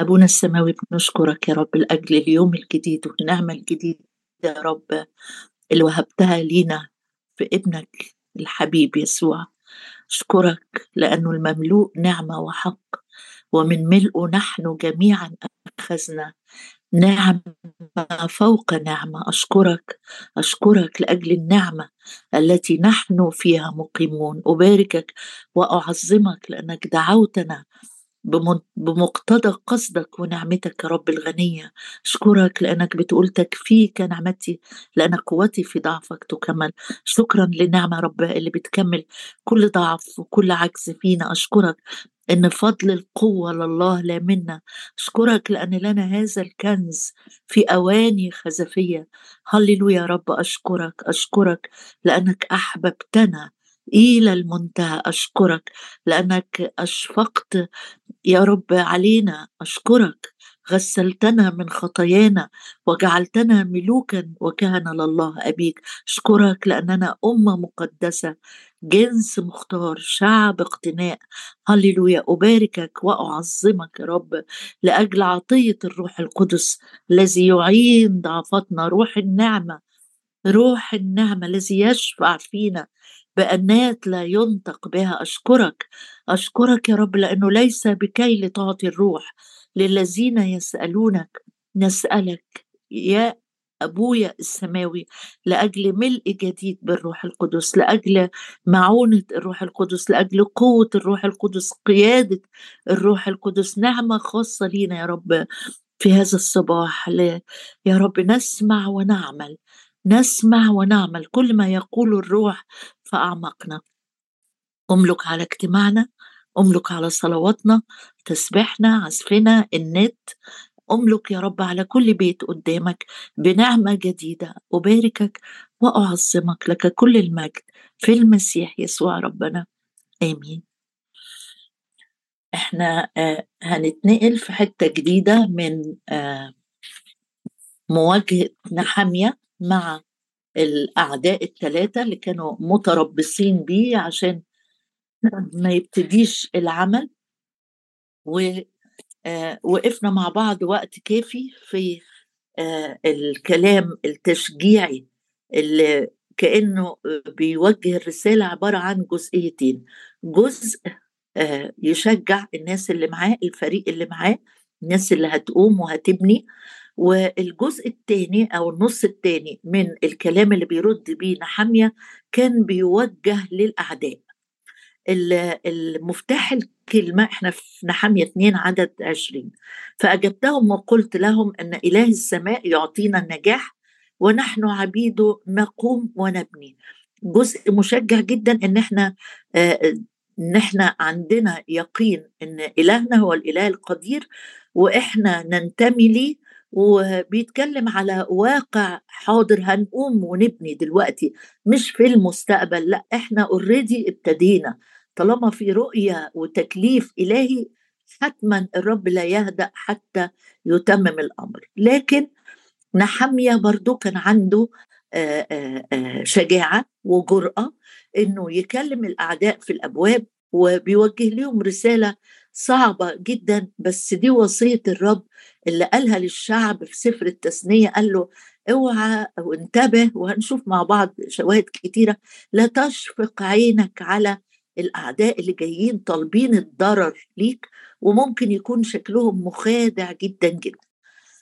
أبونا السماوي بنشكرك يا رب لأجل اليوم الجديد والنعمة الجديدة يا رب اللي وهبتها لينا في ابنك الحبيب يسوع. أشكرك لأنه المملوء نعمة وحق ومن ملئه نحن جميعا أخذنا نعمة فوق نعمة. أشكرك أشكرك لأجل النعمة التي نحن فيها مقيمون. أباركك وأعظمك لأنك دعوتنا بمقتضى قصدك ونعمتك يا رب الغنية. أشكرك لأنك بتقول تكفيك نعمتي لأن قوتي في ضعفك تكمل. شكرا للنعمة رب اللي بتكمل كل ضعف وكل عجز فينا. أشكرك إن فضل القوة لله لا منا. أشكرك لأن لنا هذا الكنز في أواني خزفية. هللويا يا رب أشكرك أشكرك لأنك أحببتنا إلى المنتهى. أشكرك لأنك أشفقت. يا رب علينا. أشكرك. غسلتنا من خطايانا وجعلتنا ملوكا وكهنة لله أبيك. أشكرك لأننا أمة مقدسة. جنس مختار. شعب اقتناء. هللويا. أباركك وأعظمك يا رب لأجل عطية الروح القدس الذي يعين ضعفتنا روح النعمة. روح النعمة الذي يشفع فينا. بأنات لا ينطق بها أشكرك. أشكرك يا رب لأنه ليس بكي تعطي الروح للذين يسألونك. نسألك يا أبويا السماوي لأجل ملء جديد بالروح القدس لأجل معونة الروح القدس لأجل قوة الروح القدس قيادة الروح القدس. نعمة خاصة لينا يا رب في هذا الصباح. يا رب نسمع ونعمل. نسمع ونعمل كل ما يقول الروح فأعمقنا. أملك على اجتماعنا أملك على صلواتنا تسبيحنا عزفنا النت. أملك يا رب على كل بيت قدامك بنعمة جديدة أباركك وأعظمك لك كل المجد في المسيح يسوع ربنا. آمين. إحنا آه هنتنقل في حتة جديدة من آه مواجهة نحامية مع الأعداء الثلاثة اللي كانوا متربصين بيه عشان ما يبتديش العمل. ووقفنا آه، مع بعض وقت كافي في آه، الكلام التشجيعي اللي كأنه بيوجه الرسالة عبارة عن جزئيتين. جزء آه، يشجع الناس اللي معاه الفريق اللي معاه الناس اللي هتقوم وهتبني. والجزء الثاني أو النص الثاني من الكلام اللي بيرد بيه نحامية كان بيوجه للأعداء. المفتاح الكلمة إحنا في نحمية 2 عدد 20 فأجبتهم وقلت لهم أن إله السماء يعطينا النجاح ونحن عبيده نقوم ونبني. جزء مشجع جدا إن إحنا إن إحنا عندنا يقين إن إلهنا هو الإله القدير وإحنا ننتمي ليه وبيتكلم على واقع حاضر هنقوم ونبني دلوقتي مش في المستقبل لأ إحنا اوريدي ابتدينا. طالما في رؤية وتكليف إلهي حتما الرب لا يهدأ حتى يتمم الأمر. لكن نحمية برضو كان عنده شجاعة وجرأة إنه يكلم الأعداء في الأبواب وبيوجه لهم رسالة صعبة جدا بس دي وصية الرب اللي قالها للشعب في سفر التثنية قال له اوعى وانتبه وهنشوف مع بعض شواهد كتيرة لا تشفق عينك على الأعداء اللي جايين طالبين الضرر ليك وممكن يكون شكلهم مخادع جدا جدا.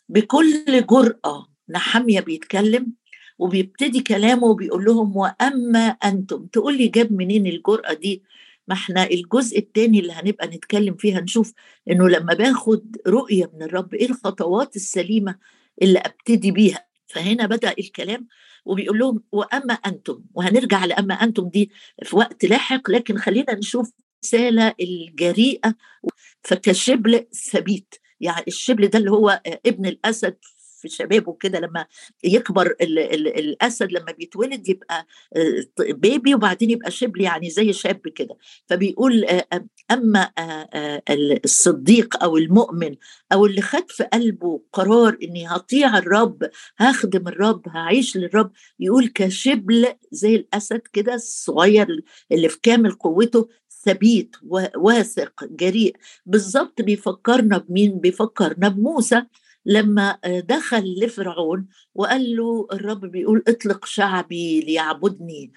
بكل جرأة نحمية بيتكلم وبيبتدي كلامه وبيقول لهم وأما أنتم؟ تقول لي جاب منين الجرأة دي؟ ما إحنا الجزء الثاني اللي هنبقى نتكلم فيه هنشوف إنه لما باخد رؤية من الرب إيه الخطوات السليمة اللي أبتدي بيها؟ فهنا بدأ الكلام وبيقول لهم وأما أنتم؟ وهنرجع لأما أنتم دي في وقت لاحق لكن خلينا نشوف الرساله الجريئة فكشبل ثبيت يعني الشبل ده اللي هو ابن الأسد في شبابه كده لما يكبر ال ال الأسد لما بيتولد يبقى آه، بيبي وبعدين يبقى شبل يعني زي شاب كده. فبيقول آه، أما آه، الصديق أو المؤمن أو اللي خد في قلبه قرار إني هطيع الرب هخدم الرب هعيش للرب يقول كشبل زي الأسد كده الصغير اللي في كامل قوته ثبيت واثق جريء. بالظبط بيفكرنا بمين؟ بيفكرنا بموسى. لما دخل لفرعون وقال له الرب بيقول اطلق شعبي ليعبدني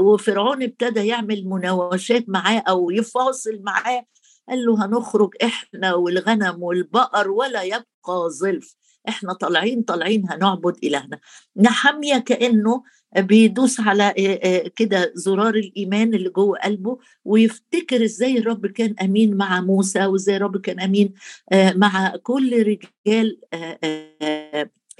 وفرعون ابتدى يعمل مناوشات معاه أو يفاصل معاه قال له هنخرج إحنا والغنم والبقر ولا يبقى ظلف إحنا طالعين طالعين هنعبد إلهنا. نحمية كانه بيدوس على كده زرار الإيمان اللي جوه قلبه ويفتكر إزاي الرب كان أمين مع موسى وإزاي الرب كان أمين مع كل رجال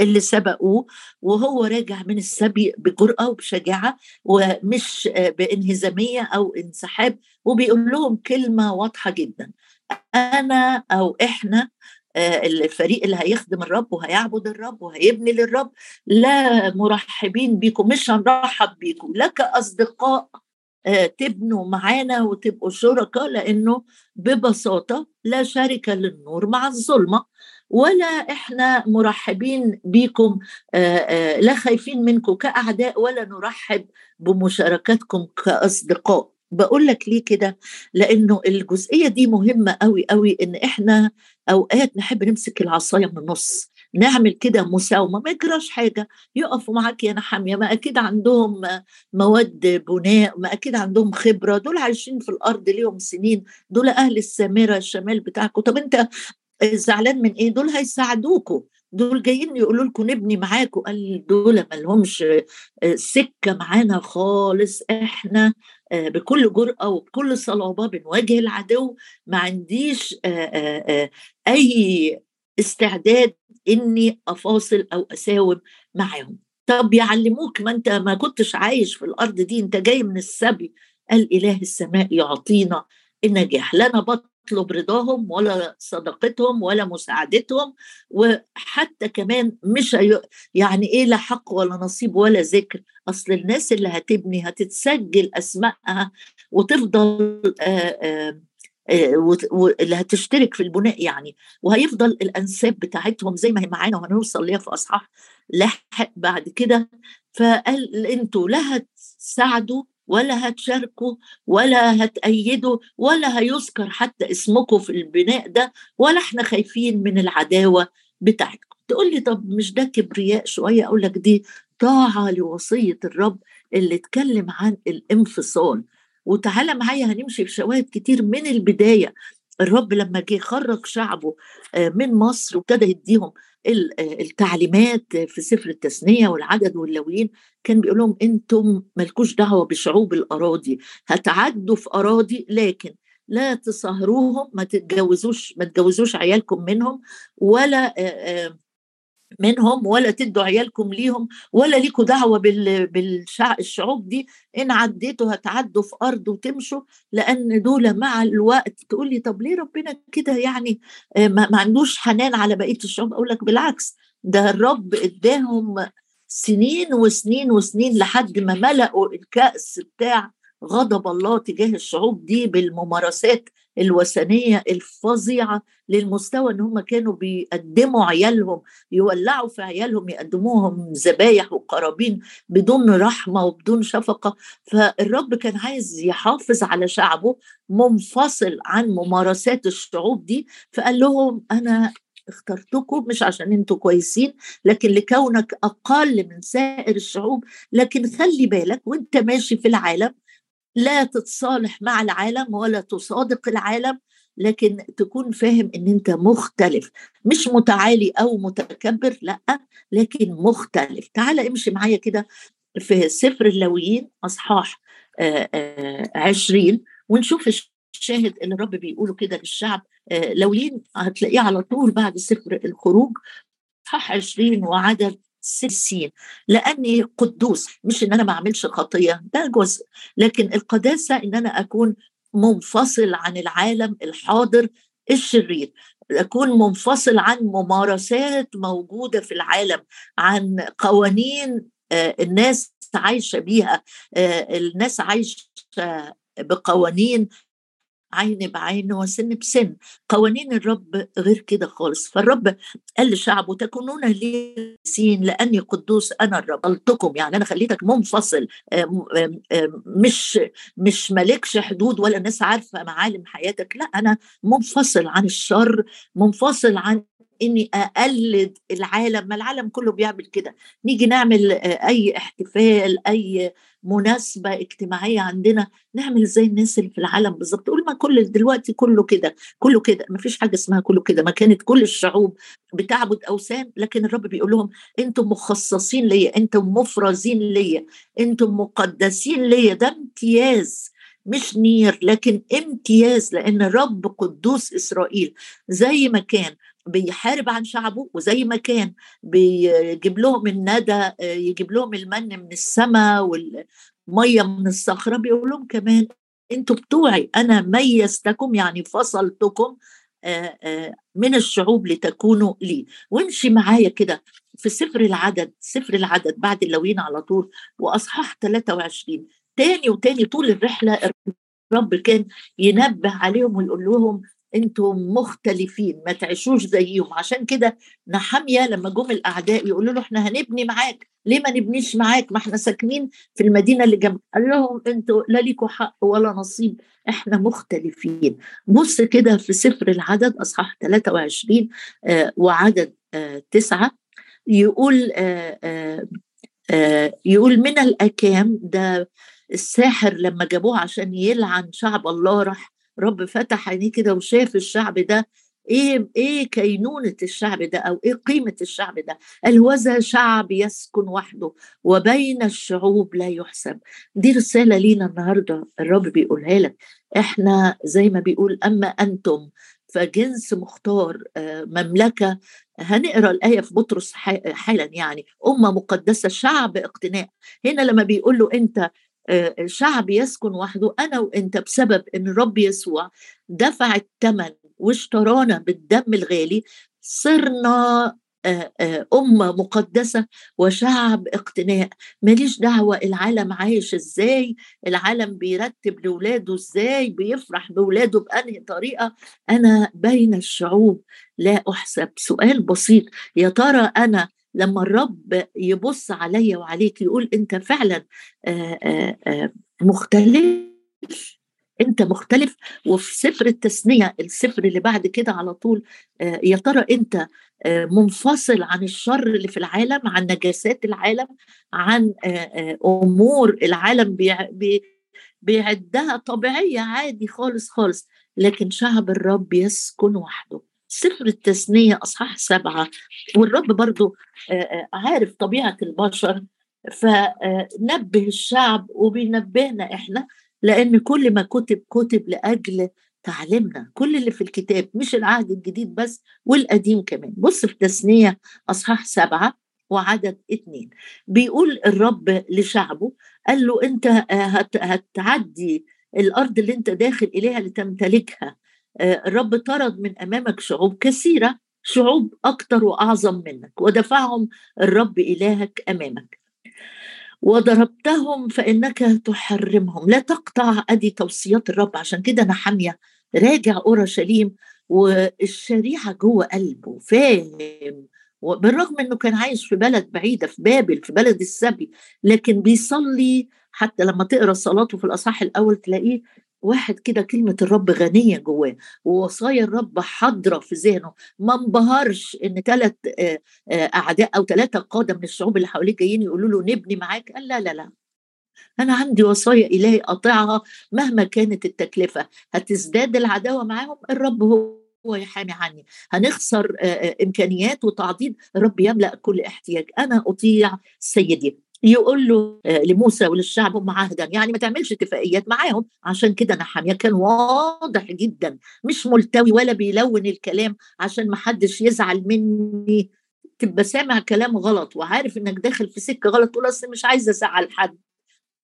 اللي سبقوه. وهو راجع من السبي بجرأة وبشجاعة ومش بانهزامية أو انسحاب وبيقول لهم كلمة واضحة جدا. أنا أو إحنا الفريق اللي هيخدم الرب وهيعبد الرب وهيبني للرب. لا مرحبين بيكم مش هنرحب بيكم لا كأصدقاء تبنوا معانا وتبقوا شركاء لأنه ببساطة لا شركة للنور مع الظلمة ولا إحنا مرحبين بيكم لا خايفين منكم كأعداء ولا نرحب بمشاركتكم كأصدقاء. بقول لك ليه كده؟ لأنه الجزئية دي مهمة قوي قوي إن إحنا أوقات نحب نمسك العصاية من النص نعمل كده مساومة ما يجراش حاجة يقفوا معاك يا نحامية ما أكيد عندهم مواد بناء ما أكيد عندهم خبرة دول عايشين في الأرض ليهم سنين دول أهل السامره الشمال بتاعكم طب أنت زعلان من إيه؟ دول هيساعدوكوا دول جايين يقولوا لكم نبني معاكم قال دول ما لهمش سكة معانا خالص إحنا بكل جرأة وبكل صلابة بنواجه العدو ما عنديش أي استعداد إني أفاصل أو أساوم معاهم. طب يعلموك ما أنت ما كنتش عايش في الأرض دي أنت جاي من السبي. قال إله السماء يعطينا النجاح. لا أنا بطلب رضاهم ولا صداقتهم ولا مساعدتهم وحتى كمان مش يعني إيه لا حق ولا نصيب ولا ذكر. أصل الناس اللي هتبني هتتسجل اسمائها وتفضل آآ آآ واللي هتشترك في البناء يعني. وهيفضل الأنساب بتاعتهم زي ما هي معانا وهنوصل ليها في أصحاح لاحق بعد كده. فقال إنتوا لا هتساعدوا ولا هتشاركوا ولا هتأيدوا ولا هيذكر حتى اسمكم في البناء ده ولا إحنا خايفين من العداوة بتاعتكم. تقول لي طب مش ده كبرياء شوية؟ أقول لك دي طاعة لوصية الرب اللي اتكلم عن الانفصال. وتعالى معايا هنمشي في شواهد كتير من البداية. الرب لما جه خرج شعبه من مصر وابتدى يديهم التعليمات في سفر التثنية والعدد واللويين كان بيقول لهم أنتم مالكوش دعوة بشعوب الأراضي هتعدوا في أراضي لكن لا تصهروهم ما تتجوزوش ما تجوزوش عيالكم منهم ولا منهم ولا تدوا عيالكم ليهم ولا ليكوا دعوة بالشعوب دي. إن عديتوا هتعدوا في أرض وتمشوا لأن دول مع الوقت. تقول لي طب ليه ربنا كده يعني؟ ما عندوش حنان على بقية الشعوب. أقول لك بالعكس ده الرب إداهم سنين وسنين وسنين لحد ما ملأوا الكأس بتاع غضب الله تجاه الشعوب دي بالممارسات. الوثنية الفظيعة للمستوى إن هم كانوا بيقدموا عيالهم يولعوا في عيالهم يقدموهم ذبايح وقرابين بدون رحمة وبدون شفقة. فالرب كان عايز يحافظ على شعبه منفصل عن ممارسات الشعوب دي. فقال لهم أنا اخترتكم مش عشان أنتوا كويسين لكن لكونك أقل من سائر الشعوب لكن خلي بالك وأنت ماشي في العالم لا تتصالح مع العالم ولا تصادق العالم لكن تكون فاهم إن أنت مختلف. مش متعالي أو متكبر لأ لكن مختلف. تعال امشي معايا كده في سفر اللاويين أصحاح عشرين ونشوف الشاهد اللي الرب بيقوله كده للشعب. لاويين هتلاقيه على طول بعد سفر الخروج. أصحاح عشرين وعدد سين لأني قدوس مش إن أنا ما أعملش خطيه ده جزء. لكن القداسة إن أنا أكون منفصل عن العالم الحاضر الشرير أكون منفصل عن ممارسات موجودة في العالم عن قوانين الناس عايشة بيها الناس عايشة بقوانين عين بعين وسن بسن قوانين الرب غير كده خالص. فالرب قال لشعبه تكونون لي لأني قدوس أنا الرب. قلتكم يعني أنا خليتك منفصل. مش مش مالكش حدود ولا الناس عارفة معالم حياتك. لا أنا منفصل عن الشر منفصل عن إني أقلد العالم ما العالم كله بيعمل كده. نيجي نعمل أي احتفال أي مناسبة اجتماعية عندنا نعمل زي الناس اللي في العالم بالظبط. تقول ما كل دلوقتي كله كده كله كده. ما فيش حاجة اسمها كله كده. ما كانت كل الشعوب بتعبد أوثان لكن الرب بيقول لهم أنتم مخصصين ليا أنتم مفرزين ليا أنتم مقدسين ليا. ده امتياز مش نير لكن امتياز لأن الرب قدوس إسرائيل. زي ما كان بيحارب عن شعبه وزي ما كان بيجيب لهم الندى يجيب لهم المن من السماء والمية من الصخرة بيقول لهم كمان أنتوا بتوعي أنا ميزتكم يعني فصلتكم من الشعوب لتكونوا لي. وامشي معايا كده في سفر العدد سفر العدد بعد اللوين على طول وأصحاح 23 تاني وتاني طول الرحلة الرب كان ينبه عليهم ويقول لهم أنتم مختلفين ما تعيشوش زيهم. عشان كده نحمية لما جم الأعداء يقولوا له إحنا هنبني معاك. ليه ما نبنيش معاك؟ ما إحنا ساكنين في المدينة اللي جنب. قال لهم أنتوا لا ليكوا حق ولا نصيب. إحنا مختلفين. بص كده في سفر العدد أصحاح 23 آه وعدد آه تسعة يقول آه آه آه يقول من الأكام ده الساحر لما جابوه عشان يلعن شعب الله راح رب فتح عينيه كده وشاف الشعب ده إيه إيه كينونة الشعب ده أو إيه قيمة الشعب ده؟ قال وذا شعب يسكن وحده وبين الشعوب لا يحسب. دي رسالة لينا النهارده الرب بيقولها لك. إحنا زي ما بيقول أما أنتم فجنس مختار آه، مملكة. هنقرأ الآية في بطرس حالا يعني. أمة مقدسة شعب اقتناء هنا لما بيقول له أنت شعب يسكن وحده. أنا وأنت بسبب إن الرب يسوع دفع الثمن واشترانا بالدم الغالي صرنا آه، آه، أمة مقدسة وشعب اقتناء ماليش دعوة العالم عايش إزاي العالم بيرتب لولاده إزاي بيفرح بولاده بأنهي طريقة. أنا بين الشعوب لا أحسب. سؤال بسيط. يا ترى أنا لما الرب يبص عليا وعليك يقول أنت فعلا مختلف. أنت مختلف. وفي سفر التثنية السفر اللي بعد كده على طول يا ترى أنت منفصل عن الشر اللي في العالم عن نجاسات العالم عن أمور العالم بيعدها طبيعية؟ عادي خالص خالص. لكن شعب الرب يسكن وحده. سفر التثنية أصحاح سبعة والرب برضو عارف طبيعة البشر فنبه الشعب وبينبهنا إحنا لأن كل ما كتب كتب لأجل تعلمنا كل اللي في الكتاب مش العهد الجديد بس والقديم كمان. بص في تثنية أصحاح سبعة وعدد اتنين. بيقول الرب لشعبه قال له أنت هتعدي الأرض اللي أنت داخل إليها لتمتلكها. الرب طرد من أمامك شعوب كثيرة شعوب أكثر وأعظم منك ودفعهم الرب إلهك أمامك. وضربتهم فإنك تحرمهم. لا تقطع أدي توصيات الرب عشان كده أنا حاميه راجع أورشليم والشريعة جوه قلبه فاهم. وبالرغم إنه كان عايش في بلد بعيدة في بابل في بلد السبي لكن بيصلي حتى لما تقرأ صلاته في الأصحاح الأول تلاقيه واحد كده كلمة الرب غنية جواه ووصايا الرب حاضرة في ذهنه. ما انبهرش إن ثلاث أعداء أو ثلاثة قادة من الشعوب اللي حواليه جايين يقولوا له نبني معاك. قال لا لا لا. أنا عندي وصايا إلهي أطيعها مهما كانت التكلفة. هتزداد العداوة معاهم؟ الرب هو هو يحامي عني. هنخسر إمكانيات وتعضيد؟ الرب يملأ كل احتياج. أنا أطيع سيدي. يقول له آه، لموسى وللشعب هم عهدا. يعني ما تعملش اتفاقيات معاهم. عشان كده نحاميه كان واضح جدا. مش ملتوي ولا بيلون الكلام عشان ما حدش يزعل مني. تبقى سامع كلام غلط وعارف إنك داخل في سكة غلط تقول أصل مش عايزه أزعل حد.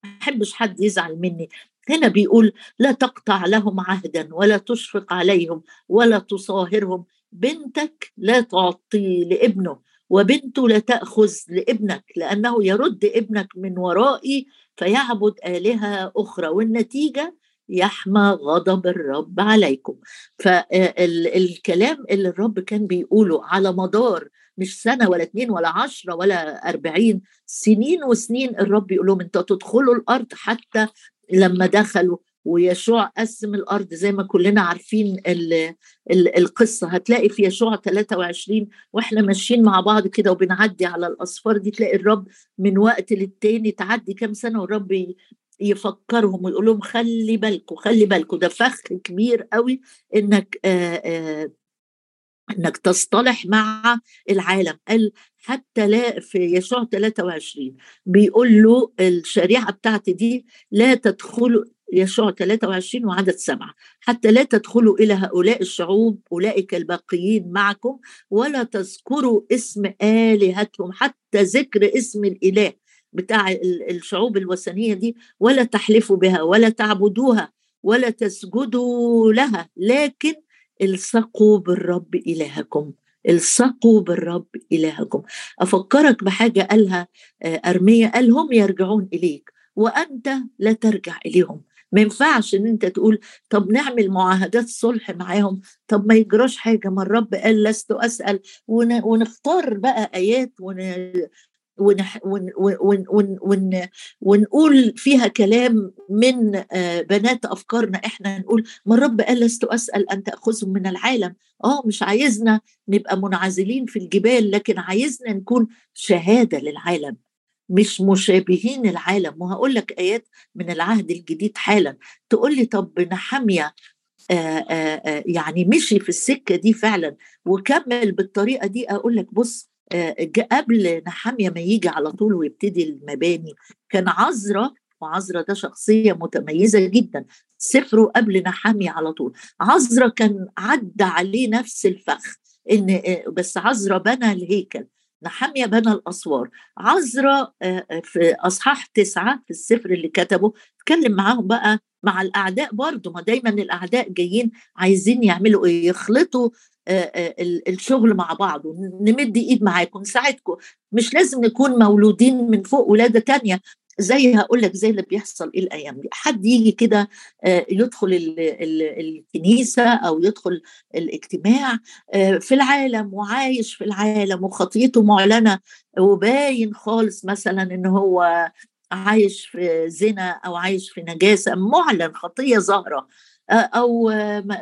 ما أحبش حد يزعل مني. هنا بيقول لا تقطع لهم عهدا ولا تشفق عليهم ولا تصاهرهم. بنتك لا تعطي لابنه. وبنته لا تأخذ لابنك لأنه يرد ابنك من ورائي فيعبد آلهة أخرى والنتيجة يحمى غضب الرب عليكم. فالكلام اللي الرب كان بيقوله على مدار مش سنة ولا اتنين ولا عشرة ولا أربعين سنين وسنين الرب يقول لهم أنتوا تدخلوا الأرض حتى لما دخلوا ويشوع قسم الأرض زي ما كلنا عارفين ال ال القصة. هتلاقي في يشوع 23 وإحنا ماشيين مع بعض كده وبنعدي على الاصفار دي تلاقي الرب من وقت للتاني تعدي كام سنة والرب يفكرهم ويقول لهم خلي بالكم خلي بالكم. ده فخ كبير قوي إنك آآ آآ إنك تصطلح مع العالم. قال حتى لا في يشوع 23 بيقول له الشريعة بتاعتي دي لا تدخلوا يشوع 23 وعدد سبعة. حتى لا تدخلوا إلى هؤلاء الشعوب أولئك الباقيين معكم ولا تذكروا اسم آلهتهم حتى ذكر اسم الإله بتاع الشعوب الوثنية دي ولا تحلفوا بها ولا تعبدوها ولا تسجدوا لها. لكن الصقوا بالرب إلهكم الصقوا بالرب إلهكم. أفكرك بحاجة قالها آه، أرمية قال هم يرجعون إليك وأنت لا ترجع إليهم. ما ينفعش إن أنت تقول طب نعمل معاهدات صلح معاهم طب ما يجراش حاجة ما الرب قال لست أسأل. ونختار بقى آيات ون ون ون ون ون ونقول فيها كلام من آه، بنات أفكارنا. إحنا نقول ما الرب قال لست أسأل أن تأخذهم من العالم. آه مش عايزنا نبقى منعزلين في الجبال لكن عايزنا نكون شهادة للعالم. مش مشابهين العالم. وهقول لك آيات من العهد الجديد حالا. تقول لي طب نحمية يعني مشي في السكة دي فعلا وكمل بالطريقة دي. أقول لك بص قبل نحمية ما يجي على طول ويبتدي المباني كان عذرة وعذرة ده شخصية متميزة جدا سفره قبل نحمية على طول. عذرة كان عدى عليه نفس الفخ إن بس عذرة بنى الهيكل. نحمية بنى الأسوار. عزرا آه، آه، في أصحاح تسعة في السفر اللي كتبه اتكلم معاهم بقى مع الأعداء برضه. ما دايما الأعداء جايين عايزين يعملوا إيه؟ يخلطوا آه، الشغل مع بعض نمد إيد معاكم نساعدكم. مش لازم نكون مولودين من فوق ولادة تانية. زي هقول لك زي اللي بيحصل إيه الأيام دي. حد يجي كده آه، يدخل الكنيسة أو يدخل الاجتماع آه، في العالم وعايش في العالم وخطيته معلنة وباين خالص مثلا إن هو عايش في زنا أو عايش في نجاسة معلن خطية ظاهره أو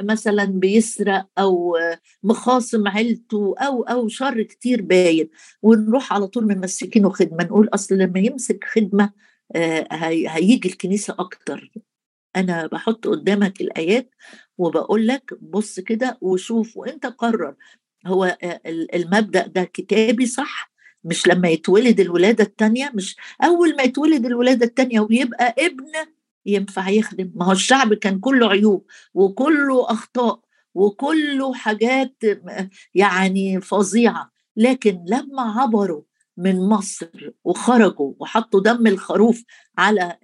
مثلا بيسرق أو مخاصم عيلته أو أو شر كتير باين. ونروح على طول ممسكينه خدمة نقول أصل لما يمسك خدمة هيجي الكنيسة أكتر. أنا بحط قدامك الآيات وبقول لك بص كده وشوف وأنت قرر. هو المبدأ ده كتابي صح؟ مش لما يتولد الولادة الثانية مش أول ما يتولد الولادة الثانية ويبقى ابن ينفع يخدم. ما هو الشعب كان كله عيوب وكله أخطاء وكله حاجات يعني فظيعة. لكن لما عبروا من مصر وخرجوا وحطوا دم الخروف على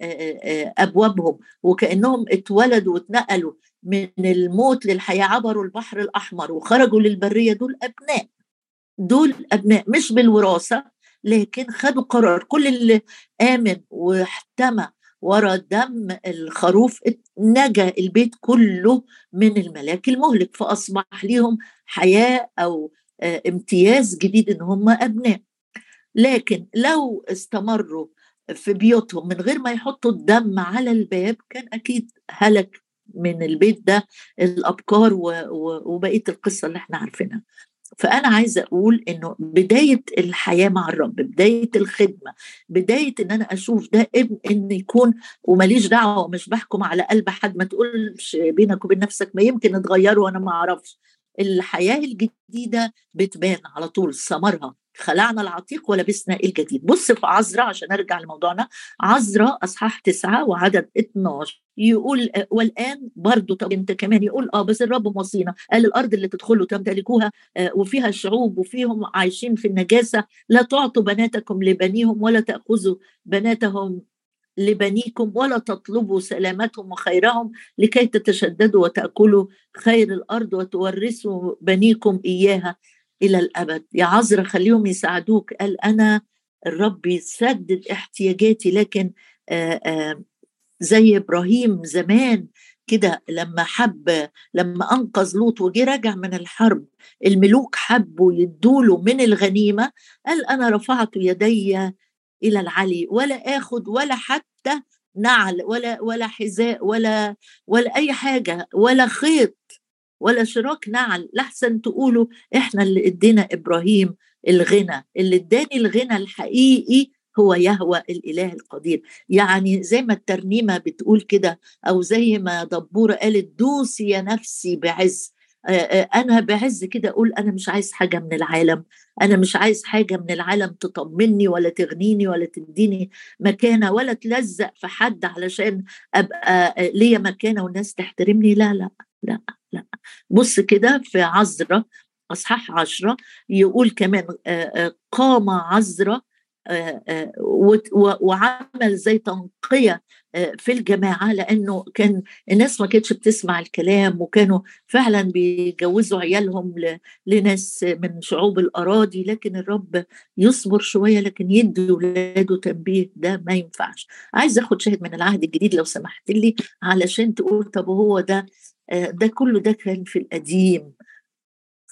أبوابهم وكأنهم اتولدوا واتنقلوا من الموت للحياة عبروا البحر الأحمر وخرجوا للبرية دول أبناء. دول أبناء مش بالوراثة لكن خدوا قرار. كل اللي آمن واحتمى ورا دم الخروف نجا البيت كله من الملاك المهلك فأصبح ليهم حياة أو آه، امتياز جديد إن هم أبناء. لكن لو استمروا في بيوتهم من غير ما يحطوا الدم على الباب كان أكيد هلك من البيت ده الابكار وبقية القصة اللي إحنا عارفينها. فأنا عايزة أقول إنه بداية الحياة مع الرب بداية الخدمة بداية إن أنا أشوف ده ابن إن يكون وماليش دعوة مش بحكم على قلب حد ما تقولش بينك وبين نفسك ما يمكن اتغيروا وأنا ما أعرفش. الحياة الجديدة بتبان على طول ثمرها خلعنا العتيق ولبسنا الجديد. بص في عزرا عشان أرجع لموضوعنا عزرا أصحاح تسعة وعدد 12 يقول والآن برضو طب أنت كمان؟ يقول آه بس الرب موصينا. قال الأرض اللي تدخلوا تمتلكوها آه، وفيها الشعوب وفيهم عايشين في النجاسة. لا تعطوا بناتكم لبنيهم ولا تأخذوا بناتهم لبنيكم ولا تطلبوا سلامتهم وخيرهم لكي تتشددوا وتأكلوا خير الأرض وتورثوا بنيكم إياها. إلى الأبد. يا عذرا خليهم يساعدوك. قال أنا الرب يسدد احتياجاتي لكن آآ آآ زي إبراهيم زمان كده لما حب لما أنقذ لوط وجي راجع من الحرب الملوك حبوا يدوله من الغنيمة قال أنا رفعت يدي إلى العلي ولا اخد ولا حتى نعل ولا ولا حذاء ولا ولا أي حاجة ولا خيط. ولا شراك نعل. لحسن تقولوا إحنا اللي إدينا إبراهيم الغنى اللي إداني الغنى الحقيقي هو يهوى الإله القدير. يعني زي ما الترنيمة بتقول كده أو زي ما دبوره قالت دوسي يا نفسي بعز. أنا بعز كده أقول أنا مش عايز حاجة من العالم. أنا مش عايز حاجة من العالم تطمني ولا تغنيني ولا تديني مكانة ولا تلزق في حد علشان أبقى ليا مكانة والناس تحترمني. لا لا لا. بص كده في عذرة أصحاح عشرة يقول كمان قام عذرة وعمل زي تنقية في الجماعة لأنه كان الناس ما كانتش بتسمع الكلام وكانوا فعلا بيجوزوا عيالهم لناس من شعوب الأراضي لكن الرب يصبر شوية لكن يدي ولاده تنبيه ده ما ينفعش. عايز أخد شاهد من العهد الجديد لو سمحت لي علشان تقول طب هو ده ده كله ده كان في القديم.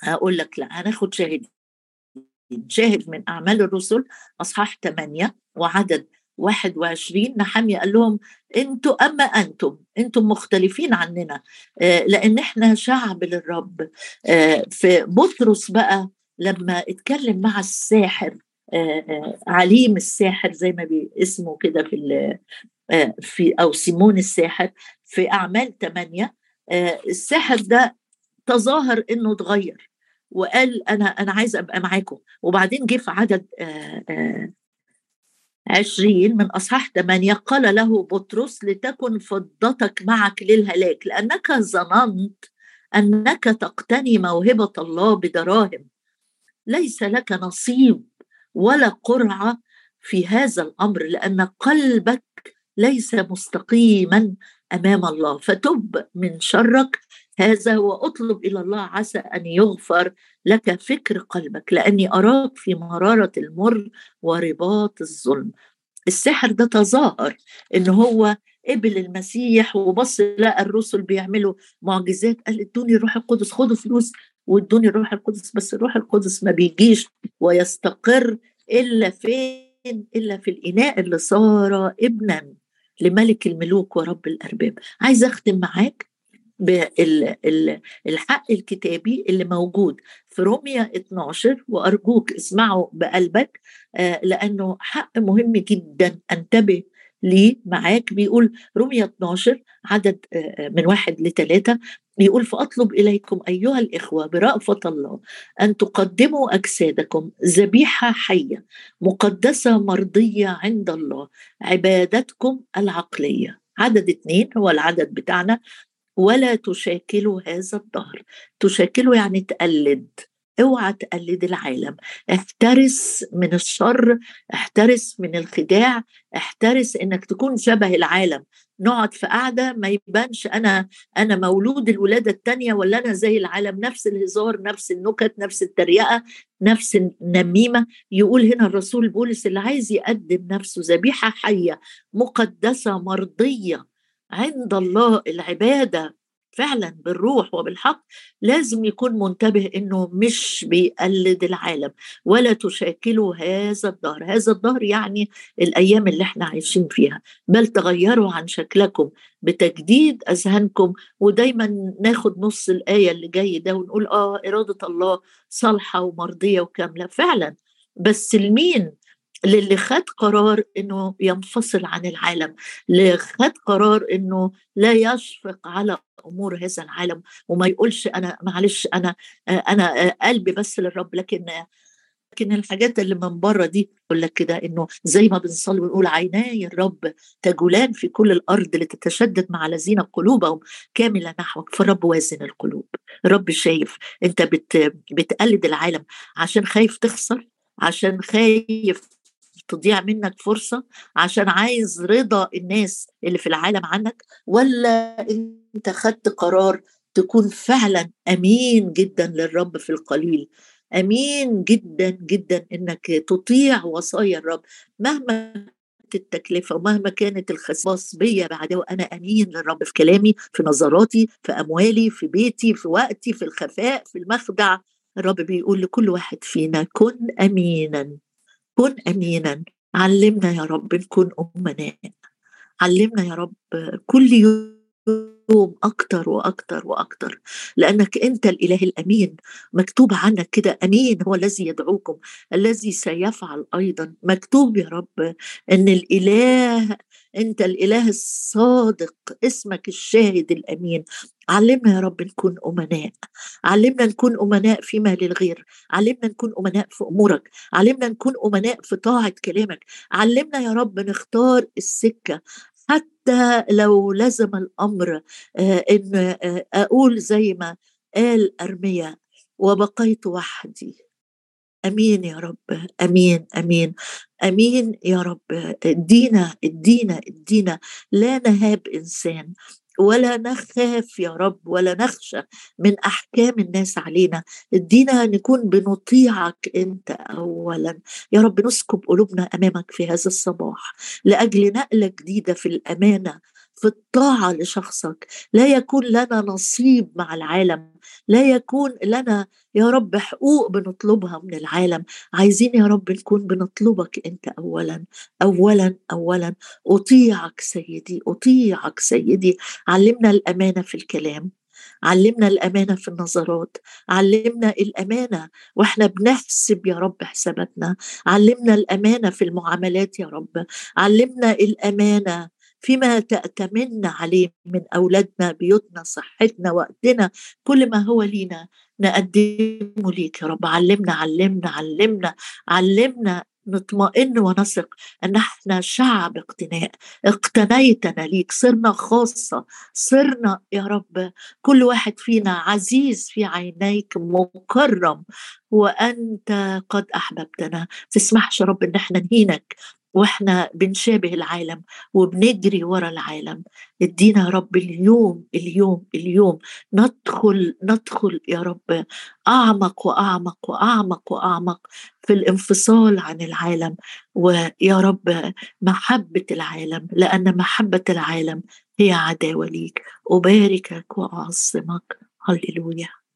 هقول لك لا هناخد شاهد. شاهد من أعمال الرسل أصحاح 8 وعدد 21 نحمية قال لهم أنتوا أما أنتم أنتم مختلفين عننا. لأن إحنا شعب للرب. في بطرس بقى لما اتكلم مع الساحر عليم الساحر زي ما اسمه كده في في أو سيمون الساحر في أعمال 8 الساحر ده تظاهر إنه اتغير. وقال أنا أنا عايز أبقى معاكم. وبعدين جه في عدد عشرين من أصحاح ثمانية قال له بطرس لتكن فضتك معك للهلاك لأنك ظننت أنك تقتني موهبة الله بدراهم. ليس لك نصيب ولا قرعة في هذا الأمر لأن قلبك ليس مستقيما أمام الله. فتب من شرك هذا وأطلب إلى الله عسى أن يغفر لك فكر قلبك لأني أراك في مرارة المر ورباط الظلم. السحر ده تظاهر إن هو قبل المسيح وبص لقى الرسل بيعملوا معجزات قال ادوني الروح القدس خدوا فلوس وادوني الروح القدس بس الروح القدس ما بيجيش ويستقر إلا فين؟ إلا في الإناء اللي صار ابنا. لملك الملوك ورب الأرباب. عايز اختم معاك بالحق الكتابي اللي موجود في روميا 12 وأرجوك اسمعه بقلبك لأنه حق مهم جدا أنتبه ليه معاك. بيقول روميا 12 عدد من واحد لثلاثة بيقول فأطلب إليكم أيها الإخوة برأفة الله أن تقدموا أجسادكم ذبيحة حية مقدسة مرضية عند الله عبادتكم العقلية. عدد اثنين هو العدد بتاعنا. ولا تشاكلوا هذا الظهر تشاكلوا يعني تقلد. اوعى تقلد العالم. احترس من الشر احترس من الخداع احترس إنك تكون شبه العالم. نقعد في قعدة ما يبانش أنا أنا مولود الولادة الثانية ولا أنا زي العالم. نفس الهزار نفس النكت نفس التريقة نفس النميمة. يقول هنا الرسول بولس اللي عايز يقدم نفسه ذبيحة حية مقدسة مرضية عند الله. العبادة فعلا بالروح وبالحق لازم يكون منتبه إنه مش بيقلد العالم ولا تشاكلوا هذا الظهر هذا الظهر يعني الأيام اللي إحنا عايشين فيها بل تغيروا عن شكلكم بتجديد أذهانكم. ودايما ناخد نص الآية اللي جاي ده ونقول آه إرادة الله صالحة ومرضية وكاملة فعلا. بس لمين للي خد قرار إنه ينفصل عن العالم اللي خد قرار إنه لا يشفق على أمور هذا العالم وما يقولش أنا معلش أنا أنا قلبي بس للرب لكن لكن الحاجات اللي من بره دي يقول لك كده إنه زي ما بنصلي ونقول عيناي الرب تجولان في كل الأرض لتتشدد مع الذين قلوبهم كامله نحوك فالرب وازن القلوب. الرب شايف أنت بت بتقلد العالم عشان خايف تخسر عشان خايف تضيع منك فرصة عشان عايز رضا الناس اللي في العالم عنك ولا انت خدت قرار تكون فعلا أمين جدا للرب في القليل؟ أمين جدا جدا إنك تطيع وصايا الرب. مهما التكلفة ومهما كانت الخصاص بيا بعد وأنا أمين للرب في كلامي في نظراتي في أموالي في بيتي في وقتي في الخفاء في المخدع. الرب بيقول لكل واحد فينا كن أمينا. كن أمينا. علمنا يا رب نكون أمناء. علمنا يا رب كل يوم يوم أكتر وأكتر وأكتر لأنك أنت الإله الأمين مكتوب عنك كده أمين هو الذي يدعوكم الذي سيفعل أيضا. مكتوب يا رب أن الإله أنت الإله الصادق اسمك الشاهد الأمين. علمنا يا رب نكون أمناء. علمنا نكون أمناء فيما للغير علمنا نكون أمناء في أمورك. علمنا نكون أمناء في طاعة كلامك. علمنا يا رب نختار السكة. حتى لو لزم الأمر آه، إن آه، أقول زي ما قال أرميا وبقيت وحدي أمين يا رب أمين أمين أمين يا رب. ادينا ادينا ادينا لا نهاب إنسان. ولا نخاف يا رب ولا نخشى من أحكام الناس علينا. ادينا نكون بنطيعك أنت اولا. يا رب نسكب قلوبنا أمامك في هذا الصباح لأجل نقلة جديدة في الأمانة في الطاعة لشخصك. لا يكون لنا نصيب مع العالم. لا يكون لنا يا رب حقوق بنطلبها من العالم. عايزين يا رب نكون بنطلبك أنت اولا اولا اولا. أطيعك سيدي أطيعك سيدي. علمنا الأمانة في الكلام. علمنا الأمانة في النظرات. علمنا الأمانة وإحنا بنحسب يا رب حساباتنا. علمنا الأمانة في المعاملات يا رب. علمنا الأمانة فيما تأتمن عليه من أولادنا بيوتنا صحتنا وقتنا كل ما هو لينا. نقدمه ليك يا رب. علمنا علمنا علمنا علمنا نطمئن ونثق إن إحنا شعب اقتناء. اقتنيتنا ليك. صرنا خاصة. صرنا يا رب. كل واحد فينا عزيز في عينيك مكرم. وأنت قد أحببتنا. تسمحش يا رب إن إحنا نهينك. وإحنا بنشابه العالم وبنجري ورا العالم. ادينا يا رب اليوم اليوم اليوم ندخل ندخل يا رب أعمق وأعمق وأعمق وأعمق في الانفصال عن العالم. ويا رب محبة العالم لأن محبة العالم هي عداوة ليك. أباركك وأعظمك. هللويا.